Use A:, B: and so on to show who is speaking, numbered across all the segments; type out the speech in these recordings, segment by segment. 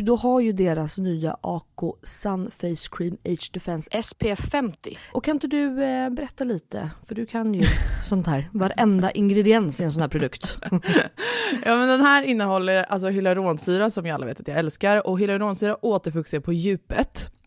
A: då har ju deras nya AK Sun Face Cream Age Defense SPF 50. Och kan inte du eh, berätta lite? För du kan ju sånt här, varenda ingrediens i en sån här produkt.
B: Ja men den här innehåller alltså hyaluronsyra som jag alla vet att jag älskar och hyaluronsyra återfuktar på djupet.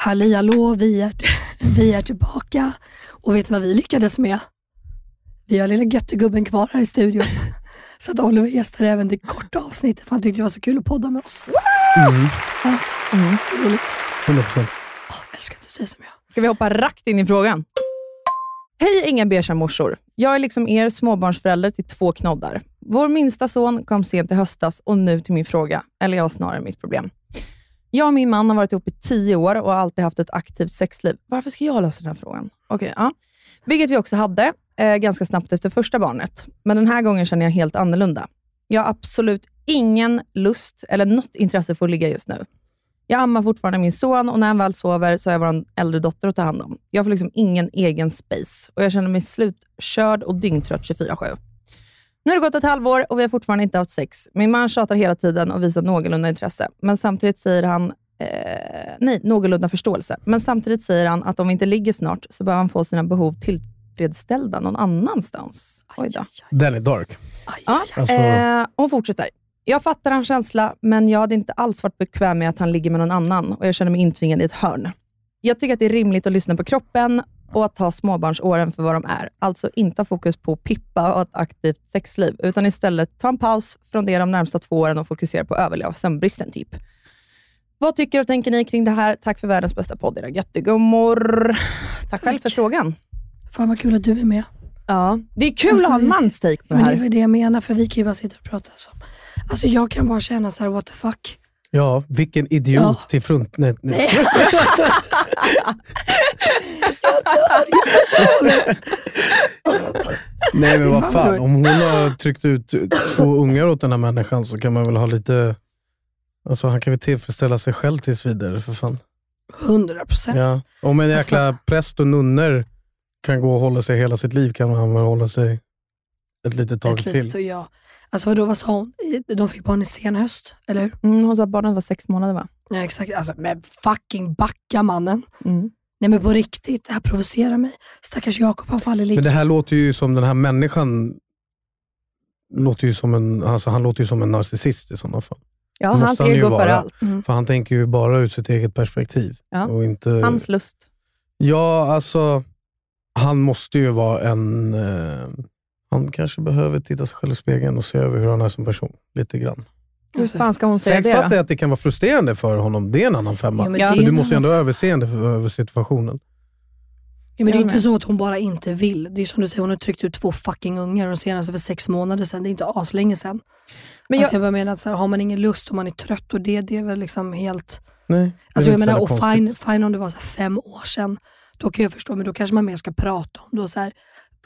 C: Halli hallå, vi är, vi är tillbaka. Och vet vad vi lyckades med? Vi har lilla göttegubben kvar här i studion. Så att Oliver gästade även det korta avsnittet för han tyckte det var så kul att podda med oss.
D: Mm,
C: Ja, mm, roligt.
D: 100 procent.
C: Älskar att du säger som jag.
B: Ska vi hoppa rakt in i frågan? Hej inga beiga morsor. Jag är liksom er småbarnsförälder till två knoddar. Vår minsta son kom sent i höstas och nu till min fråga, eller jag snarare mitt problem. Jag och min man har varit ihop i tio år och alltid haft ett aktivt sexliv. Varför ska jag lösa den här frågan? Okej, ja. Vilket vi också hade eh, ganska snabbt efter första barnet. Men den här gången känner jag helt annorlunda. Jag har absolut ingen lust eller något intresse för att ligga just nu. Jag ammar fortfarande min son och när han väl sover så har jag vår äldre dotter att ta hand om. Jag får liksom ingen egen space och jag känner mig slutkörd och dyngtrött 24-7. Nu har det gått ett halvår och vi har fortfarande inte haft sex. Min man tjatar hela tiden och visar någorlunda intresse, men samtidigt säger han eh, nej, någorlunda förståelse. Men samtidigt säger han att om vi inte ligger snart så behöver han få sina behov tillfredsställda någon annanstans. Oj då.
D: Den är dark.
C: Aj,
B: Ja.
D: Alltså-
B: eh, hon fortsätter. Jag fattar hans känsla, men jag hade inte alls varit bekväm med att han ligger med någon annan och jag känner mig intvingad i ett hörn. Jag tycker att det är rimligt att lyssna på kroppen och att ta småbarnsåren för vad de är. Alltså inte ha fokus på pippa och ett aktivt sexliv, utan istället ta en paus från det de närmsta två åren och fokusera på att överleva sömnbristen, typ. Vad tycker och tänker ni kring det här? Tack för världens bästa podd, era göttegummor. Tack, själv för frågan.
C: Fan vad kul att du är med.
B: Ja. Det är kul
C: Alltså,
B: att ha en mans take på det
C: Men det är
B: här.
C: det jag menar, för vi kan ju bara sitta och prata så. Alltså jag kan bara känna så här, what the fuck.
D: Ja, vilken idiot
C: Ja.
D: till front... Nej, nej. nej men vad fan, om hon har tryckt ut två ungar åt den här människan så kan man väl ha lite... Alltså han kan väl tillfredsställa sig själv tills vidare för fan.
C: 100 procent.
D: Ja. Om en jäkla
C: Alltså-
D: präst och nunnor kan gå och hålla sig hela sitt liv kan han väl hålla sig ett litet tag
C: Ett
D: till.
C: litet ja. Alltså vadå, vad sa hon? De fick barn i sen höst, eller hur?
B: Mm, hon sa att barnet var sex månader va?
C: Ja exakt, alltså men fucking backa mannen.
B: Mm.
C: Nej men på riktigt, det här provocerar mig. Stackars Jakob, han faller
D: Men
C: lite.
D: det här låter ju som den här människan låter ju som en, alltså han låter ju som en narcissist i sådana fall.
B: Ja,
D: Måste
B: hans
D: han
B: ego
D: vara.
B: före allt.
C: Mm.
D: För han tänker ju bara ut sitt eget perspektiv.
B: Ja.
D: Och inte,
B: Hans lust.
D: Ja, alltså han måste ju vara en... Eh, han kanske behöver titta sig själv i spegeln och se över hur han är som person. Lite grann.
B: Hur
C: Alltså,
B: fan ska hon säga
D: Sen
B: det
D: fattar jag att det kan vara frustrerande för honom. Det är en annan femma.
C: Ja, men
B: Ja.
C: det
D: du måste ju ändå ha överseende för, över situationen.
C: Ja, men det är inte så att hon bara inte vill. Det är som du säger, hon har tryckt ut två fucking ungar och de senaste för sex månader sedan. Det är inte aslänge sedan.
B: Men
C: alltså
B: jag,
C: jag bara menar att så här, har man ingen lust och man är trött och det, det är väl liksom helt...
D: Nej, det
C: Alltså jag menar, och
D: konstigt.
C: fine, fine om det var så här fem år sedan. Då kan jag förstå, men då kanske man mer ska prata om då så här,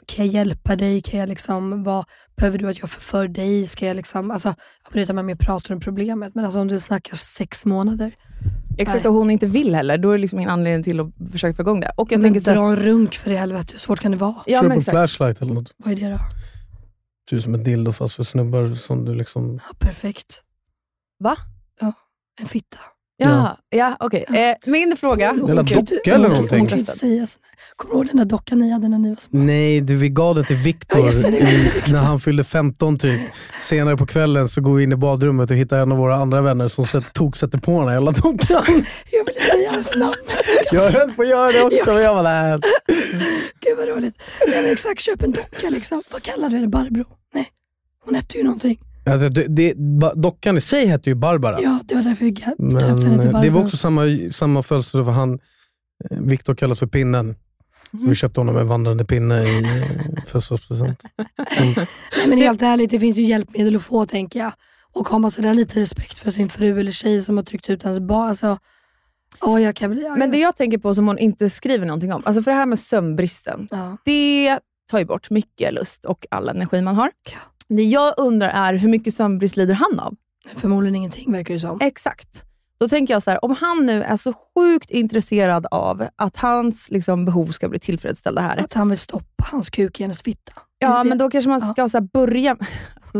C: kan jag hjälpa dig? Kan jag liksom, vad behöver du att jag förför dig? Ska jag liksom, alltså, att man mer pratar om problemet, men alltså om det snackar sex månader.
B: exakt,
C: nej.
B: och hon inte vill heller, då är det liksom ingen anledning till att försöka få igång det. Och jag
C: men
B: tänker
C: dra en runk för i helvete, hur svårt kan det vara?
B: ja,
D: Köp en
B: exakt.
D: flashlight eller något.
C: Vad är det då?
D: Ser ut som en dildo fast för snubbar som du liksom...
C: Ja, perfekt.
B: Va?
C: Ja, en fitta.
B: Ja, ja okej. Eh, min fråga.
C: Hon- hon
D: Eller
C: kan
D: docka eller
C: hon-
D: någonting.
C: Hon kan inte säga sådär. Kommer du ihåg den där dockan ni hade när ni var små?
D: Nej, du, vi gav den till Viktor
C: Ja,
D: när han fyllde 15 typ. Senare på kvällen så går vi in i badrummet och hittar en av våra andra vänner som sätt, tog sätter på den här jävla dockan.
C: Jag ville säga hans namn.
D: Jag höll på att göra det också, men jag var där.
C: Gud vad roligt. Nej men exakt, köp en docka liksom. Vad kallade vi henne? Barbro? Nej, hon hette ju någonting.
D: Alltså, det, det, dockan i sig hette ju Barbara.
C: Ja, det var därför vi döpte henne till
D: eh,
C: Barbro.
D: det var också samma, samma födelsedag för han, eh, Viktor kallas för pinnen. Så vi köpte honom en vandrande pinne i eh, födelsedagspresent.
C: Nej men helt ärligt, det finns ju hjälpmedel att få tänker jag. Och har man sådär lite respekt för sin fru eller tjej som har tryckt ut ens barn. Alltså, åh, jag kan bli...
B: Men det jag tänker på som hon inte skriver någonting om, alltså för det här med sömnbristen,
C: ja.
B: det tar ju bort mycket lust och all energi man har.
C: Ja.
B: Det jag undrar är, hur mycket sömnbrist lider han av?
C: Förmodligen ingenting verkar det som.
B: Exakt. Då tänker jag så här, om han nu är så sjukt intresserad av att hans liksom, behov ska bli tillfredsställda här.
C: Att han vill stoppa hans kuk i hennes fitta.
B: Ja, men då kanske man
C: Ja.
B: ska så här, börja...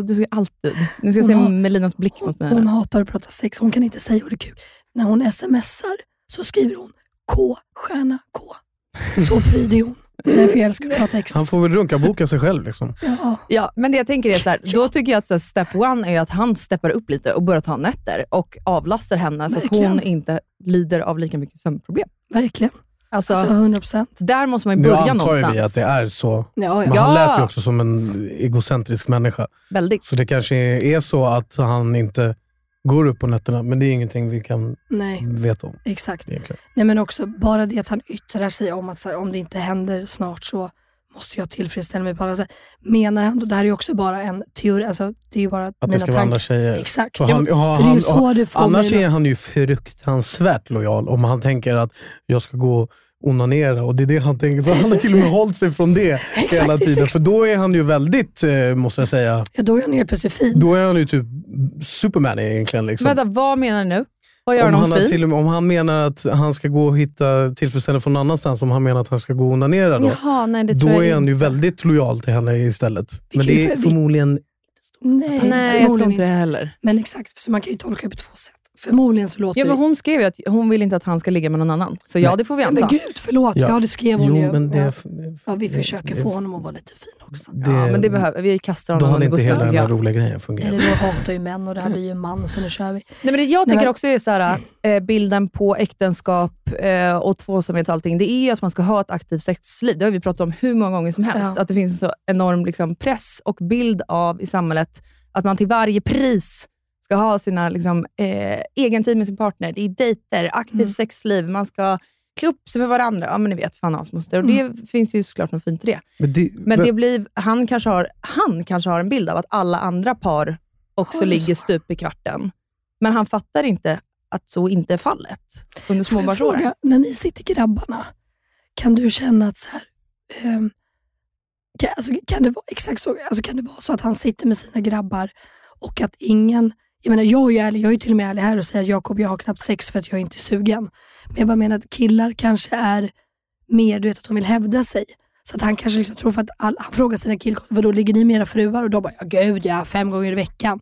B: Du ska alltid... Ni ska
C: Hon
B: se
C: har-
B: Melinas blick mot mig.
C: Hon
B: här.
C: hatar att prata sex, hon kan inte säga ordet kuk. När hon smsar så skriver hon K, stjärna K. Så pryd är hon. Därför jag älskar att prata extra.
D: Han får väl runka-boka sig själv. Liksom.
C: Ja.
B: Ja, men det jag tänker är så här, då tycker jag att så här, step one är att han steppar upp lite och börjar ta nätter och avlastar henne så att hon inte lider av lika mycket sömnproblem.
C: Verkligen.
B: Alltså,
C: Alltså 100 procent.
B: där måste man ju
D: Nu
B: börja
D: antar ju
B: någonstans.
D: vi att det är så.
C: Ja,
D: Men
C: ja.
D: han
B: Ja.
D: lät ju också som en egocentrisk människa.
B: Väldigt.
D: Så det kanske är så att han inte går upp på nätterna, men det är ingenting vi kan
C: Nej,
D: veta om
C: exakt.
D: egentligen.
C: Nej men också bara det att han yttrar sig om att så här, om det inte händer snart så måste jag tillfredsställa mig på alla sätt. Menar han, då- det här är ju också bara en teori, alltså det är ju bara
D: Att det
C: mina
D: ska vara andra
C: tankar.
D: tjejer.
C: Exakt. Det-
D: han, ja,
C: för det är ju
D: han,
C: så det får
D: annars
C: mig
D: är han ju fruktansvärt lojal om han tänker att jag ska gå och onanera och det är det han tänker. Så han har till och med hållit sig från det
C: Exakt,
D: hela tiden.
C: exakt.
D: För då är han ju väldigt, eh, måste jag säga,
C: Ja, då är han helt plötsligt fin.
D: då är han ju typ Superman egentligen. Liksom.
B: Vänta, vad menar du nu? Vad gör
D: om,
B: han fin?
D: till och med, om han menar att han ska gå och hitta tillfredsställelse från någon annanstans, om han menar att han ska gå och onanera då,
B: Jaha, nej det
D: då är han ju väldigt lojal till henne istället. Men
C: ju
D: det är förmodligen...
C: Nej,
B: Nej, jag tror inte det heller.
C: Men exakt, så man kan ju tolka det på två sätt. Förmodligen så låter
B: Ja, men hon skrev ju att hon vill inte att han ska ligga med någon annan. Så ja,
D: Nej.
B: det får vi anta.
C: men gud, förlåt.
D: Ja.
C: Ja, det skrev hon
D: Jo,
C: ju.
D: men det,
C: ja. vi
D: det-
C: försöker
D: det-
C: få honom att vara lite fin också.
D: det,
B: ja, men det behöver vi. kastar
D: Då
B: honom
D: hade
B: under
D: inte
B: bussen.
D: hela den här roliga grejen fungerat.
C: Eller då hatar ju män och det här blir ju en man, så nu kör vi.
B: Nej, men det jag
C: Nej,
B: tänker
C: men-
B: också är så här, eh, bilden på äktenskap eh, och tvåsamhet och allting. Det är ju att man ska ha ett aktivt sexliv. Det har vi pratat om hur många gånger som helst.
C: Ja.
B: Att det finns en så enorm liksom, press och bild av i samhället att man till varje pris ska ha sina liksom, eh, egen tid med sin partner. Det är dejter, aktivt
C: Mm.
B: sexliv. Man ska klä upp sig för varandra. Ja, men ni vet, fan hans moster. Och det finns ju såklart något fint i det.
D: Men det,
B: Men det blir, han, kanske har, han kanske har en bild av att alla andra par också
C: det
B: ligger
C: så?
B: stup i kvarten. Men han fattar inte att så inte är fallet under småbarnsåren.
C: fråga, när ni sitter grabbarna, kan du känna att så här, ehm, kan, alltså, kan, det vara, exakt så, alltså, kan det vara så att han sitter med sina grabbar och att ingen, jag menar jag är ju ärlig, jag är till och med ärlig här och säger att Jakob, jag har knappt sex för att jag är inte är sugen. Men jag bara menar att killar kanske är mer, du vet att de vill hävda sig. Så att han kanske liksom tror för att all, han frågar sina killkompisar, vadå ligger ni med era fruar? Och de bara, ja gud ja, fem gånger i veckan.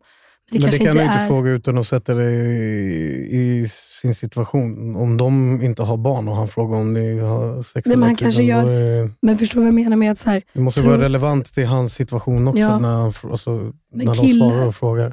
C: Det
D: men det kan du
C: inte är...
D: fråga utan att sätta dig i, i sin situation. Om de inte har barn och han frågar om ni har sex
C: Nej, men han kanske gör-
D: då är det-
C: Men förstår vad jag menar med att så här,
D: Det måste
C: Tror-
D: vara relevant till hans situation också
C: Ja.
D: när, han, alltså,
C: Men
D: när de
C: killar-
D: svarar och frågar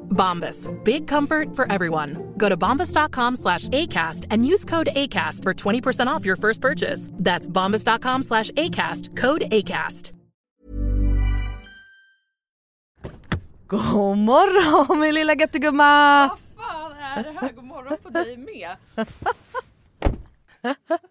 E: Bombas. Big comfort for everyone. Go to bombas.com slash ACAST and use code ACAST for 20% off your first purchase. That's bombas.com slash ACAST. Code ACAST.
A: God morgon min lilla göttegumma!
B: Vad fan är det här? God morgon på dig med.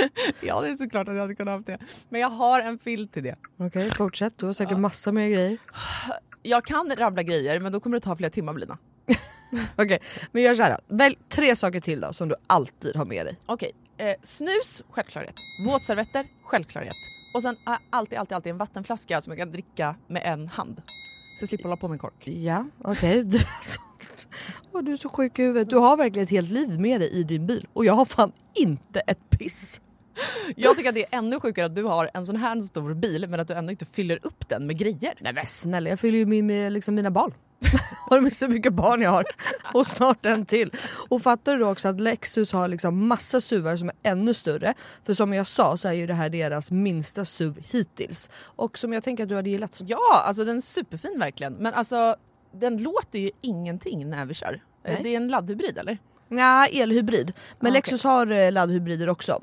B: Ja det är såklart att jag hade kunnat ha det. Men jag har en filt till det.
A: Okej, fortsätt. Du har säkert massa mer grejer.
B: Jag kan rabbla grejer men då kommer det ta flera timmar Blina.
A: Okej, men gör så här. då. Välj tre saker till då som du alltid har med dig.
B: Okej, eh, snus, självklarhet. Våtservetter, självklarhet. Och sen har jag alltid, alltid, alltid en vattenflaska som jag kan dricka med en hand. Så jag slipper hålla på med en kork.
A: Ja, okej. Du, Åh, du är så sjuk i huvudet. Du har verkligen ett helt liv med dig i din bil och jag har fan inte ett piss.
B: Jag tycker att det är ännu sjukare att du har en sån här stor bil men att du ändå inte fyller upp den med grejer.
A: Nej men snälla, jag fyller ju min med liksom mina barn. Har du hur mycket barn jag har? Och snart en till. Och fattar du då också att Lexus har liksom massa SUVar som är ännu större. För som jag sa så är ju det här deras minsta SUV hittills. Och som jag tänker att du hade gillat.
B: Ja, alltså den är superfin verkligen. Men alltså den låter ju ingenting när vi kör. Eh,
A: Nej.
B: Det är en laddhybrid eller?
A: Ja, elhybrid. Men
B: Ah,
A: Lexus har eh, laddhybrider också.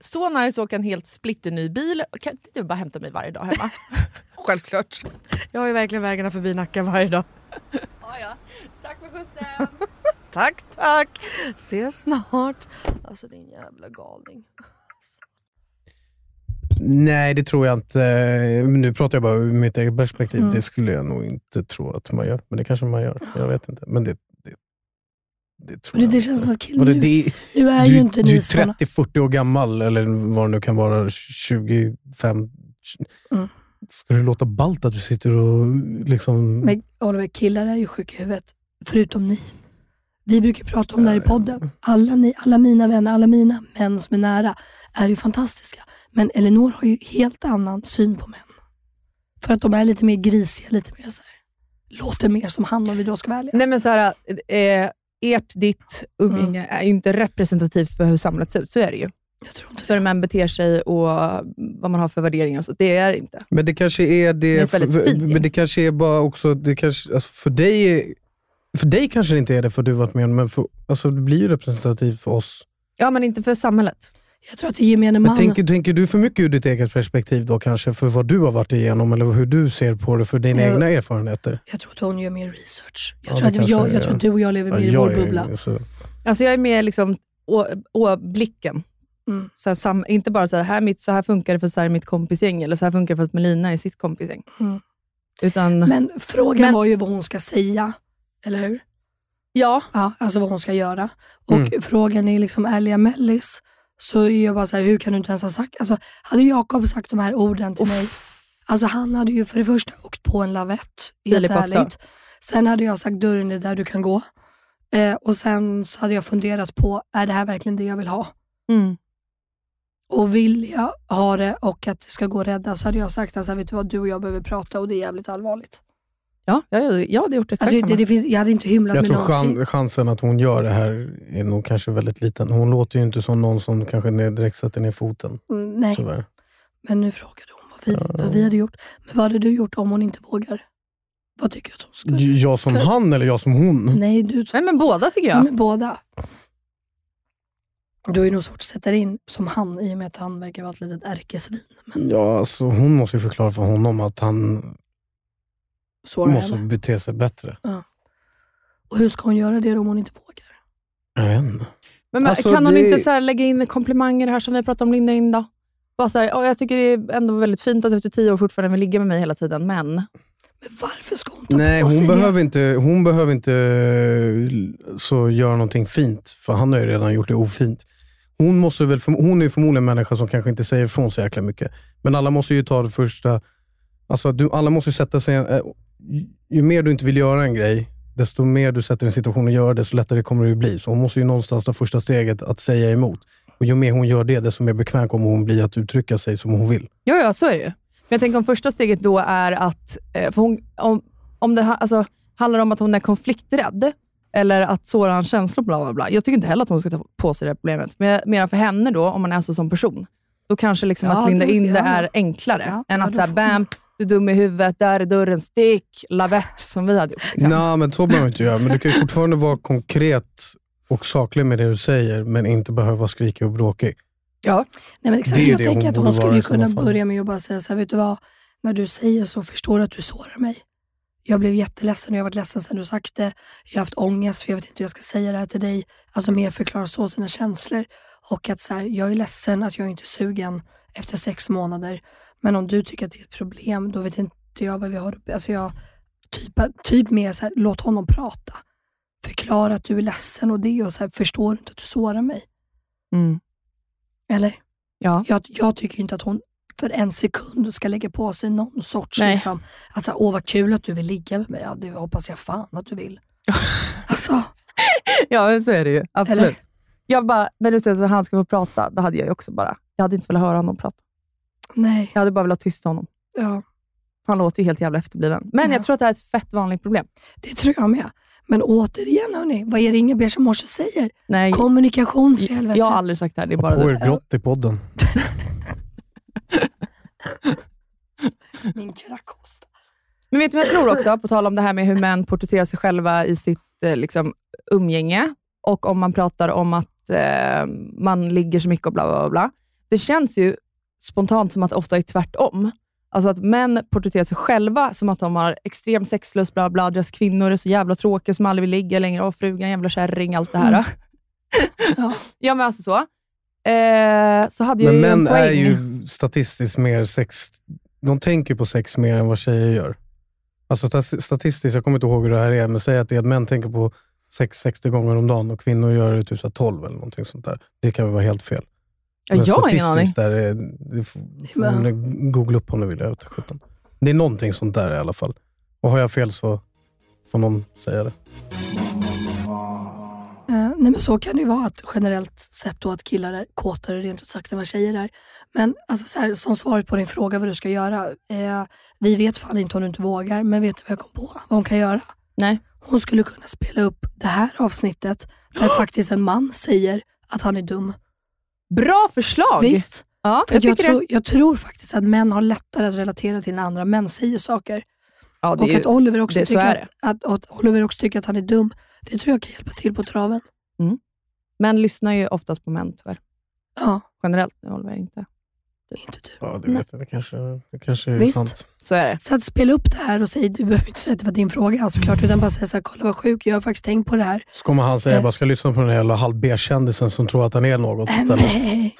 B: Så nice att åka en helt splitterny bil. Kan inte du bara hämta mig varje dag hemma?
A: Självklart. Jag har ju verkligen vägarna förbi Nacka varje dag.
B: ja, ja. Tack för skjutsen.
A: Tack tack. Ses snart. Alltså din jävla galning.
D: Nej, det tror jag inte. Nu pratar jag bara ur mitt eget perspektiv.
A: Mm.
D: Det skulle jag nog inte tro att man gör. Men det kanske man gör. Jag vet inte. Men det, det, tror
C: Det,
D: jag
C: det känns som att killen
D: Vadå,
C: nu,
D: det,
C: nu är
D: du,
C: ju inte
D: du är
C: såna.
D: 30-40 år gammal, eller vad det nu kan vara, 25.
C: Mm.
D: Ska det låta ballt att du sitter och liksom...
C: Men Oliver, killar är ju sjuka i huvudet. Förutom ni. Vi brukar prata om det här i podden. Alla, ni, alla mina vänner, alla mina män som är nära är ju fantastiska. Men Elinor har ju helt annan syn på män. För att de är lite mer grisiga, lite mer så här. låter mer som han om vi då ska ärliga.
B: Nej men såhär, eh, ert, ditt umgänge är ju inte representativt för hur samhället ser ut. Så är det ju.
C: Jag tror inte
B: För hur man beter sig och vad man har för värderingar. Så. Det är det inte.
D: Men det kanske är det,
B: Det är
D: för,
B: fint
D: men det kanske är bara också, det kanske, alltså för dig för dig kanske det inte är det för du varit med om, men för, alltså det blir ju representativt för oss.
B: Ja, men inte för samhället.
C: Jag tror att det gemene
D: Men
C: man...
D: tänker, tänker du för mycket ur ditt eget perspektiv då kanske, för vad du har varit igenom, eller hur du ser på det, för dina
C: Ja.
D: egna erfarenheter?
C: Jag tror att hon gör mer research. Jag,
D: Ja,
C: tror, att jag, jag,
D: är.
C: tror att du och jag lever
D: Ja,
C: mer i
D: jag
C: vår
D: är-
C: bubbla.
D: så-
B: Alltså jag är mer liksom å, å blicken.
C: Mm.
B: Så här, sam, inte bara så här, här, mitt, så här funkar det för så här är mitt kompisgäng, eller så här funkar det för att Melina är sitt kompisgäng.
C: Mm.
B: Utan,
C: Men frågan
B: Men-
C: var ju vad hon ska säga, eller hur?
B: ja,
C: Ja, alltså vad hon ska göra. Och
D: Mm.
C: frågan är liksom ärliga mellis, så jag bara så här, hur kan du inte ens ha sagt, alltså hade Jakob sagt de här orden till mig, Alltså han hade ju för det första åkt på en lavett, helt
B: Filip också.
C: ärligt. Sen hade jag sagt dörren är där du kan gå. Eh, och sen så hade jag funderat på, är det här verkligen det jag vill ha?
B: Mm.
C: Och vill jag ha det och att det ska gå att rädda så hade jag sagt att vet du vad, du och jag behöver prata och det är jävligt allvarligt.
B: Ja, jag, jag hade gjort exakt
C: Alltså, det,
B: samma.
C: det finns, jag hade inte hymlat
D: Jag
C: med
D: tror
C: någonting.
D: chan, chansen att hon gör det här är nog kanske väldigt liten. Hon låter ju inte som någon som kanske direkt sätter ner foten.
C: Mm, nej,
D: Tyvärr.
C: men nu frågade hon vad vi, vad vi hade gjort. Men vad hade du gjort om hon inte vågar? Vad tycker du att hon skulle?
D: Jag som
C: Ska-
D: han eller jag som hon?
C: Nej, du
B: Nej, men båda tycker
C: Ja,
B: jag.
C: men båda. Du har ju nog svårt att sätta dig in som han i och med att han verkar vara ett litet ärkesvin.
D: Ja, alltså, hon måste ju förklara för honom att han
C: Sårar
D: måste
C: henne.
D: bete sig bättre.
C: Och hur ska hon göra det om hon inte vågar?
D: Jag vet inte.
B: Men
D: Alltså,
B: kan hon
D: det-
B: inte så här lägga in komplimanger här som vi pratade om Linda in då? Bara så här, "Ja, jag tycker det är ändå väldigt fint att du efter tio år fortfarande vill ligga med mig hela tiden, men...
C: Men varför ska hon ta
D: Nej,
C: på sig
D: hon
C: det?
D: behöver, inte, hon behöver inte eh, så göra någonting fint, för han har ju redan gjort det ofint. Hon, måste väl, hon är ju förmodligen en människa som kanske inte säger ifrån så jäkla mycket. Men alla måste ju ta det första... Alltså, du, alla måste ju sätta sig... ju- mer du inte vill göra en grej, desto mer du sätter en situation och gör det, desto lättare kommer det bli. Så hon måste ju någonstans ta första steget att säga emot. Och ju mer hon gör det, desto mer bekväm kommer hon bli att uttrycka sig som hon vill.
B: Ja, ja, så är det ju. Men jag tänker om första steget då är att, eh, för hon, om, om det alltså, handlar om att hon är konflikträdd, eller att såra hans känslor, bla bla bla. Jag tycker inte heller att hon ska ta på sig det här problemet. Men menar för henne då, om man är så som person, då kanske liksom
C: Ja,
B: att linda in det
C: ja.
B: är enklare
C: Ja,
B: än att säga
C: får
B: bam, du är dum i huvudet, där är dörren, stick, lavett, som vi hade gjort. Liksom.
D: Nej, men så behöver man inte göra. Men du kan ju fortfarande vara konkret och saklig med det du säger, men inte behöva vara skrikig och bråkig.
B: Ja.
C: Nej, men exakt.
D: Det är
C: Jag
D: det
C: tänker
D: hon
C: att hon skulle kunna börja med att bara säga så här, vet du vad? När du säger så förstår du att du sårar mig. Jag blev jätteledsen och jag har varit ledsen sen du sagt det. Jag har haft ångest för jag vet inte hur jag ska säga det här till dig. Alltså mer förklara så sina känslor. Och att så här, jag är ledsen att jag inte är sugen efter sex månader. Men om du tycker att det är ett problem, då vet inte jag vad vi har uppe. Alltså jag, typ, typ mer så här, låt honom prata. Förklara att du är ledsen och det och så här, förstår inte att du sårar mig?
B: Mm.
C: Eller?
B: Ja.
C: Jag, jag tycker inte att hon för en sekund ska lägga på sig någon sorts,
B: Nej.
C: liksom, att så här, åh vad kul att du vill ligga med mig. Ja, det hoppas jag fan att du vill. alltså,
B: Ja, så är det ju. Absolut.
C: Eller?
B: Jag bara, när du säger att han ska få prata, då hade jag ju också bara, jag hade inte velat höra honom prata.
C: Nej.
B: Jag hade bara velat tysta honom.
C: Ja,
B: Han låter ju helt jävla efterbliven. Men
C: Ja.
B: jag tror att det här är ett fett vanligt problem.
C: det tror jag med. Men återigen hörni, vad är det Inga Beige Morse säger?
B: Nej,
C: Kommunikation för helvete.
B: jag har aldrig sagt det här. Det är bara
D: på er grått i podden.
C: Min krackhosta.
B: Men vet du vad jag tror också, på tal om det här med hur män porträtterar sig själva i sitt eh, liksom, umgänge och om man pratar om att eh, man ligger så mycket och bla, bla, bla. Det känns ju spontant som att det ofta är tvärtom. Alltså att män porträtterar sig själva som att de har extrem sexlust, bla, bla, deras kvinnor är så jävla tråkiga som aldrig vill ligga längre, och frugan jävla kärring, allt det här.
C: Mm. Ja.
B: ja, men alltså så. Eh, så hade jag
D: Men män är ju statistiskt mer sex... De tänker på sex mer än vad tjejer gör. Alltså statistiskt, jag kommer inte ihåg hur det här är, men säg att det är att män tänker på sex 60 gånger om dagen och kvinnor gör det typ så här 12 eller någonting sånt där. Det kan väl vara helt fel.
B: Ja,
D: Men
B: jag har ingen aning.
D: Där är, det får, ni googla upp om ni vill. Jag vet inte. Det är någonting sånt där i alla fall. Och har jag fel så får någon säga det.
C: Eh, nej men så kan det ju vara att generellt sett då att killar är kåtare rent ut sagt än vad tjejer är. Men alltså så här, som svaret på din fråga vad du ska göra. Eh, vi vet fan inte om du inte vågar, men vet du vad jag kom på? Vad hon kan göra?
B: Nej.
C: Hon skulle kunna spela upp det här avsnittet där faktiskt en man säger att han är dum.
B: Bra förslag!
C: Visst?
B: Ja,
C: För
B: jag
C: jag, tror,
B: det.
C: jag tror faktiskt att män har lättare att relatera till när andra män säger saker.
B: Ja, det
C: Och
B: är
C: att
B: ju,
C: Oliver, också tycker att, att, att Oliver också tycker att han är dum. Det tror jag kan hjälpa till på traven.
B: män lyssnar ju oftast på män tyvärr.
C: Ja,
B: Generellt, nu Oliver inte.
C: Inte du.
D: Ja, det vet jag. Det kanske, det kanske är
C: Visst.
D: sant.
B: Så är det.
C: Så att spela upp det här och säg, du behöver inte säga att det var din fråga såklart, utan bara säga så här, kolla vad sjuk, jag har faktiskt tänkt på det här.
D: Så kommer han säga,
C: Eh.
D: jag bara ska lyssna på den där jävla halv B-kändisen som tror att han är något.
C: Äh, nej.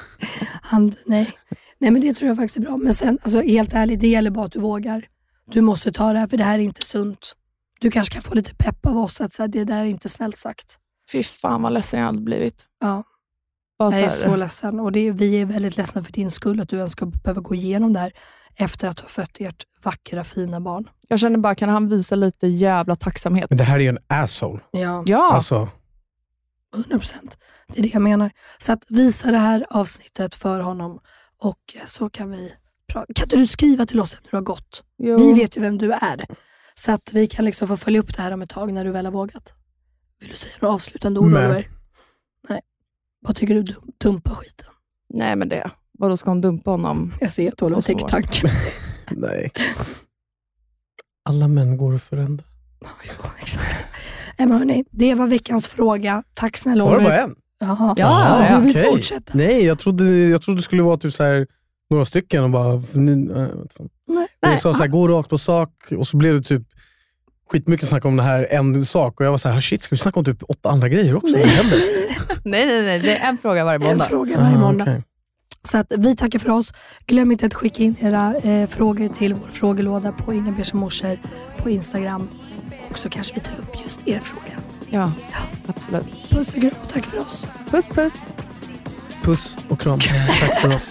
C: Han, nej. nej, men det tror jag faktiskt är bra. Men sen, alltså, helt ärligt, det gäller bara att du vågar. Du måste ta det här, för det här är inte sunt. Du kanske kan få lite pepp av oss, att så här, det där är inte snällt sagt.
B: Fy fan vad ledsen jag hade blivit.
C: Ja.
B: Bara
C: Jag är
B: så
C: ledsen och det är, vi är väldigt ledsna för din skull att du ens ska behöva gå igenom det här. efter att ha fött ert vackra fina barn.
B: Jag känner bara, kan han visa lite jävla tacksamhet?
D: Men det här är ju en asshole.
C: Ja,
B: Ja,
D: Alltså,
C: 100 procent. Det är det jag menar. Så att visa det här avsnittet för honom och eh, så kan vi pra- Kan inte du skriva till oss när du har gått?
B: jo.
C: Vi vet ju vem du är. Så att vi kan liksom få följa upp det här om ett tag när du väl har vågat. Vill du säga några avslutande ord
D: Nej.
C: Oliver? Nej. Vad tycker du? Dum- Dumpa skiten.
B: Nej men det, vadå ska hon dumpa honom?
C: Jag ser att
B: Två
C: tänker
B: år.
C: tanken.
D: nej. Alla män går att förändra.
C: Jo, exakt. Nej, men hörni, det var veckans fråga. Tack snälla
D: Var det bara en?
C: Jaha.
B: Ja,
C: du vill
D: okej.
C: fortsätta?
D: Nej, jag trodde, jag trodde det skulle vara typ så här, några stycken och bara... Ni, äh.
C: Nej.
D: Jag sa så här, gå rakt på sak och så blev det typ skitmycket snack om det här en sak och jag var så här, shit ska vi snacka om typ åtta andra grejer också? Vad händer?
B: Nej, nej, nej. Det är en fråga varje
C: En
B: måndag.
C: fråga varje
D: Ah,
C: måndag.
D: okej.
C: Så att vi tackar för oss. Glöm inte att skicka in era eh, frågor till vår frågelåda på Inga morsor på Instagram. Och så kanske vi tar upp just er fråga.
B: Ja, absolut.
C: Puss och kram och tack för oss.
B: Puss puss.
D: Puss och kram. Tack för oss.